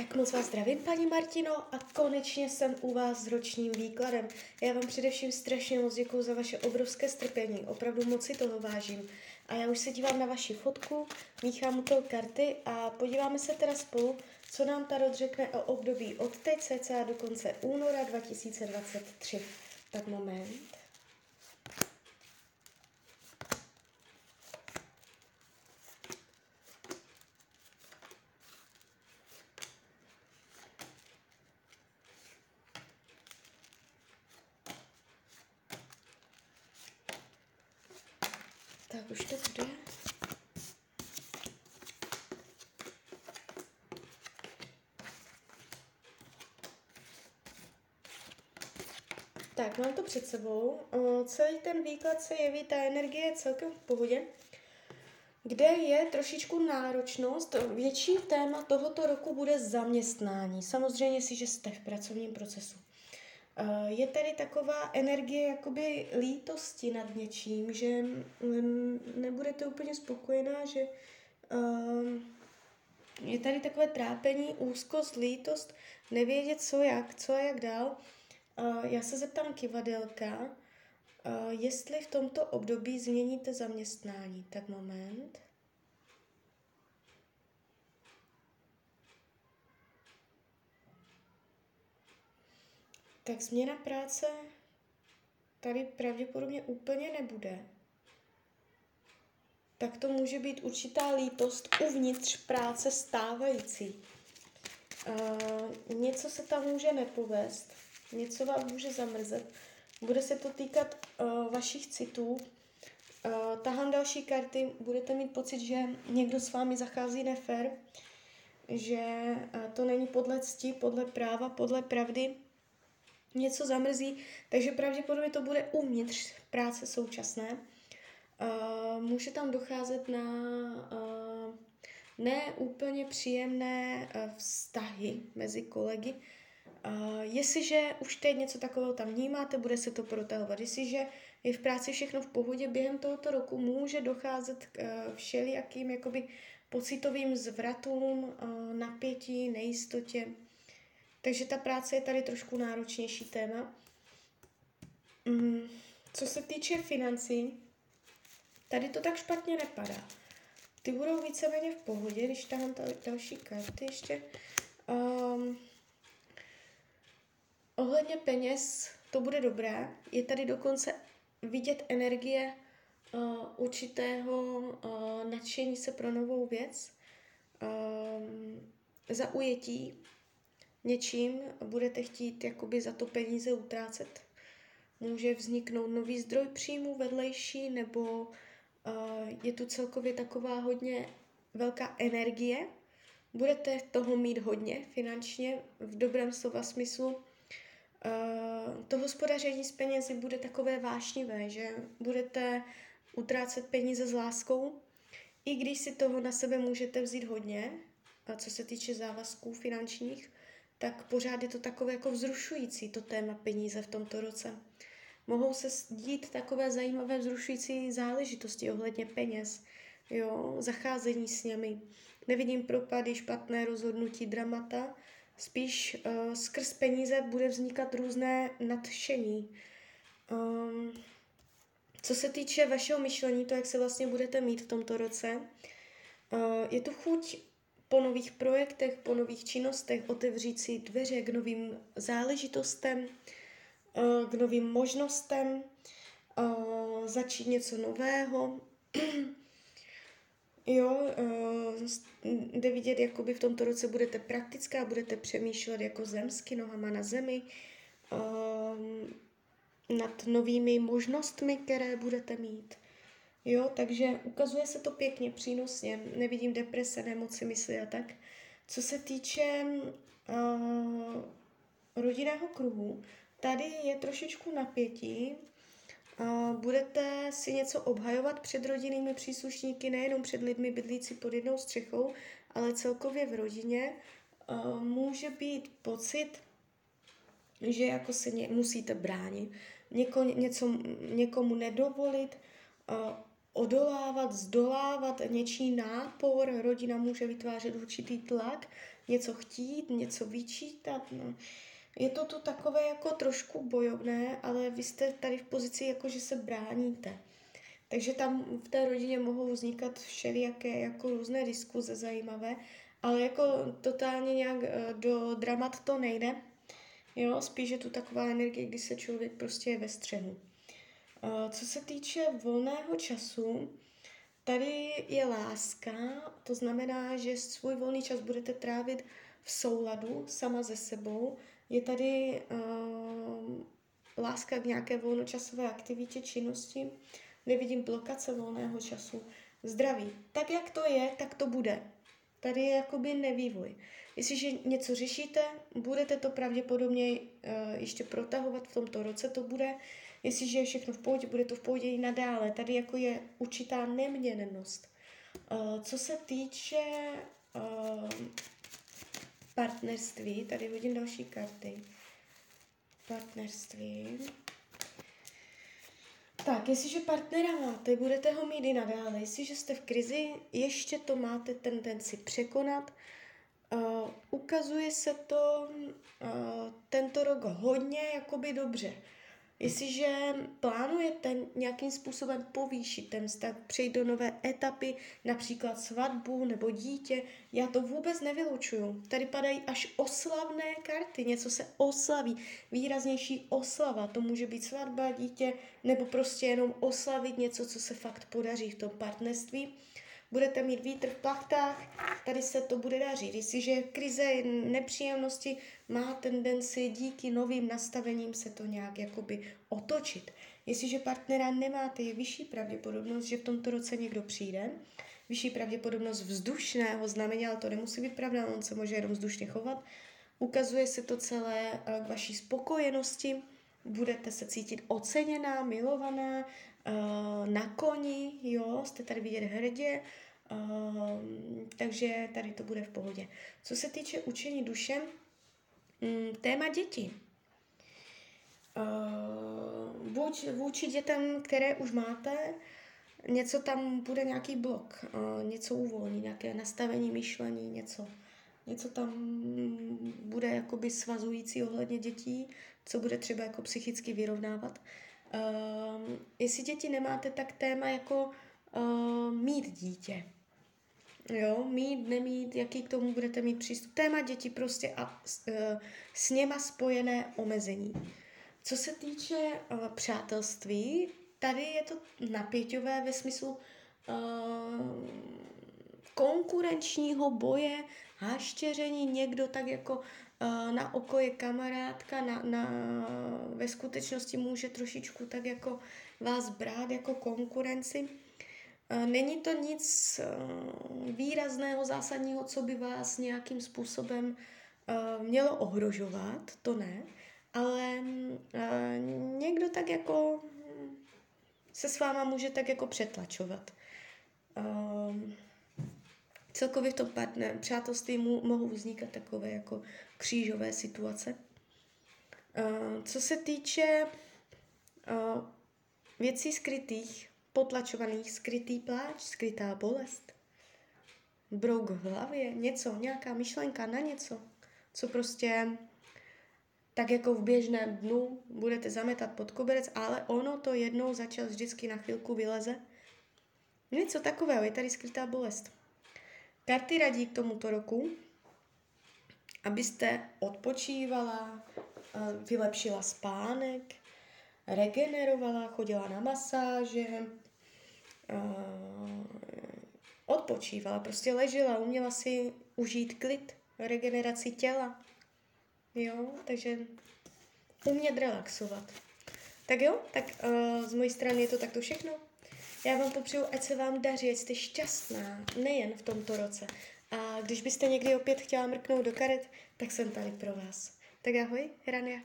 Tak moc vás zdravím, paní Martino, a konečně jsem u vás s ročním výkladem. Já vám především strašně moc děkuji za vaše obrovské strpení, opravdu moc si toho vážím. A já už se dívám na vaši fotku, míchám u toho karty a podíváme se teda spolu, co nám Tarot řekne o období od teď cca do konce února 2023. Tak moment. Tak už to bude. Tak, mám to před sebou. O, celý ten výklad se jeví, ta energie je celkem v pohodě. Kde je trošičku náročnost, větší téma tohoto roku bude zaměstnání. Samozřejmě si, že jste v pracovním procesu. Eh, je tady taková energie jakoby lítosti nad něčím, že nebudete úplně spokojená, že ehm, je tady takové trápení, úzkost, lítost, nevědět co jak, co a jak dál. Eh, já se zeptám kivadelka, eh, jestli v tomto období změníte zaměstnání. Tak moment. Tak změna práce tady pravděpodobně úplně nebude. Tak to může být určitá lítost uvnitř práce stávající. Uh, něco se tam může nepovést, něco vám může zamrzet. Bude se to týkat uh, vašich citů. Uh, tahám další karty, budete mít pocit, že někdo s vámi zachází nefér, že uh, to není podle cti, podle práva, podle pravdy, něco zamrzí, takže pravděpodobně to bude uvnitř práce současné. Uh, může tam docházet na uh, neúplně příjemné uh, vztahy mezi kolegy. Uh, jestliže už teď něco takového tam vnímáte, bude se to protahovat. Jestliže je v práci všechno v pohodě, během tohoto roku může docházet k uh, všelijakým jakoby pocitovým zvratům, uh, napětí, nejistotě. Takže ta práce je tady trošku náročnější téma. Mm, co se týče financí, tady to tak špatně nepadá. Ty budou víceméně v pohodě, když tam další karty ještě. Um, ohledně peněz to bude dobré. Je tady dokonce vidět energie uh, určitého uh, nadšení se pro novou věc, um, zaujetí, něčím budete chtít jakoby za to peníze utrácet. Může vzniknout nový zdroj příjmu vedlejší, nebo uh, je tu celkově taková hodně velká energie. Budete toho mít hodně finančně, v dobrém slova smyslu. Uh, to hospodaření s penězi bude takové vášnivé, že budete utrácet peníze s láskou, i když si toho na sebe můžete vzít hodně, co se týče závazků finančních, tak pořád je to takové jako vzrušující, to téma peníze v tomto roce. Mohou se dít takové zajímavé vzrušující záležitosti ohledně peněz, jo, zacházení s nimi. Nevidím propady, špatné rozhodnutí, dramata, spíš uh, skrz peníze bude vznikat různé nadšení. Um, co se týče vašeho myšlení, to, jak se vlastně budete mít v tomto roce, uh, je tu chuť po nových projektech, po nových činnostech otevřít si dveře k novým záležitostem, eh, k novým možnostem, eh, začít něco nového. Jo, eh, jde vidět, jakoby v tomto roce budete praktická, budete přemýšlet jako zemsky, nohama na zemi, nad novými možnostmi, které budete mít. Jo, takže ukazuje se to pěkně, přínosně. Nevidím deprese, nemoci, mysli a tak. Co se týče uh, rodinného kruhu, tady je trošičku napětí. Uh, budete si něco obhajovat před rodinnými příslušníky, nejenom před lidmi bydlící pod jednou střechou, ale celkově v rodině. Uh, může být pocit, že jako se ně, musíte bránit, něko, něco, někomu nedovolit, uh, odolávat, zdolávat něčí nápor, rodina může vytvářet určitý tlak, něco chtít, něco vyčítat. No. Je to tu takové jako trošku bojovné, ale vy jste tady v pozici jako, že se bráníte. Takže tam v té rodině mohou vznikat všelijaké jako různé diskuze zajímavé, ale jako totálně nějak eh, do dramat to nejde. Jo, spíš je tu taková energie, kdy se člověk prostě je ve střehu. Eh, co se týče volného času, tady je láska, to znamená, že svůj volný čas budete trávit v souladu sama ze sebou. Je tady uh, láska k nějaké volnočasové aktivitě, činnosti, nevidím blokace volného času. Zdraví. Tak, jak to je, tak to bude. Tady je jakoby nevývoj. Jestliže něco řešíte, budete to pravděpodobně uh, ještě protahovat v tomto roce, to bude. Jestliže je všechno v pohodě, bude to v pohodě i nadále. Tady jako je určitá neměnnost. Uh, co se týče uh, partnerství, tady hodím další karty. Partnerství. Tak, jestliže partnera máte, budete ho mít i nadále. Jestliže jste v krizi, ještě to máte tendenci překonat. Uh, ukazuje se to uh, tento rok hodně jakoby dobře. Jestliže plánujete nějakým způsobem povýšit ten vztah, přejít do nové etapy, například svatbu nebo dítě, já to vůbec nevylučuju. Tady padají až oslavné karty, něco se oslaví, výraznější oslava, to může být svatba, dítě, nebo prostě jenom oslavit něco, co se fakt podaří v tom partnerství budete mít vítr v plachtách, tady se to bude dařit. Jestliže krize, nepříjemnosti má tendenci díky novým nastavením se to nějak jakoby otočit. Jestliže partnera nemáte, je vyšší pravděpodobnost, že v tomto roce někdo přijde, vyšší pravděpodobnost vzdušného znamení, ale to nemusí být pravda, on se může jenom vzdušně chovat. Ukazuje se to celé eh, k vaší spokojenosti, budete se cítit oceněná, milovaná, na koni, jo, jste tady vidět hrdě, uh, takže tady to bude v pohodě. Co se týče učení duše, um, téma dětí. Uh, buď vůči dětem, které už máte, něco tam bude nějaký blok, něco uvolní, nějaké nastavení myšlení, něco. Něco tam bude jakoby svazující ohledně dětí, co bude třeba jako psychicky vyrovnávat. Uh, jestli děti nemáte, tak téma jako uh, mít dítě. Jo, mít, nemít, jaký k tomu budete mít přístup. Téma děti prostě a uh, s něma spojené omezení. Co se týče uh, přátelství, tady je to napěťové ve smyslu uh, konkurenčního boje, haštěření, někdo tak jako na oko je kamarádka, na, na, ve skutečnosti může trošičku tak jako vás brát jako konkurenci. Není to nic výrazného, zásadního, co by vás nějakým způsobem mělo ohrožovat, to ne, ale někdo tak jako se s váma může tak jako přetlačovat celkově v tom partner, přátelství mu, mohou vznikat takové jako křížové situace. Uh, co se týče uh, věcí skrytých, potlačovaných, skrytý pláč, skrytá bolest, brouk v hlavě, něco, nějaká myšlenka na něco, co prostě tak jako v běžném dnu budete zametat pod koberec, ale ono to jednou za čas vždycky na chvilku vyleze. Něco takového, je tady skrytá bolest. Karty radí k tomuto roku, abyste odpočívala, eh, vylepšila spánek, regenerovala, chodila na masáže, eh, odpočívala, prostě ležela, uměla si užít klid, regeneraci těla. Jo, takže umět relaxovat. Tak jo, tak uh, z mojí strany je to takto všechno. Já vám popřeju, ať se vám daří, ať jste šťastná, nejen v tomto roce. A když byste někdy opět chtěla mrknout do karet, tak jsem tady pro vás. Tak ahoj, Rania.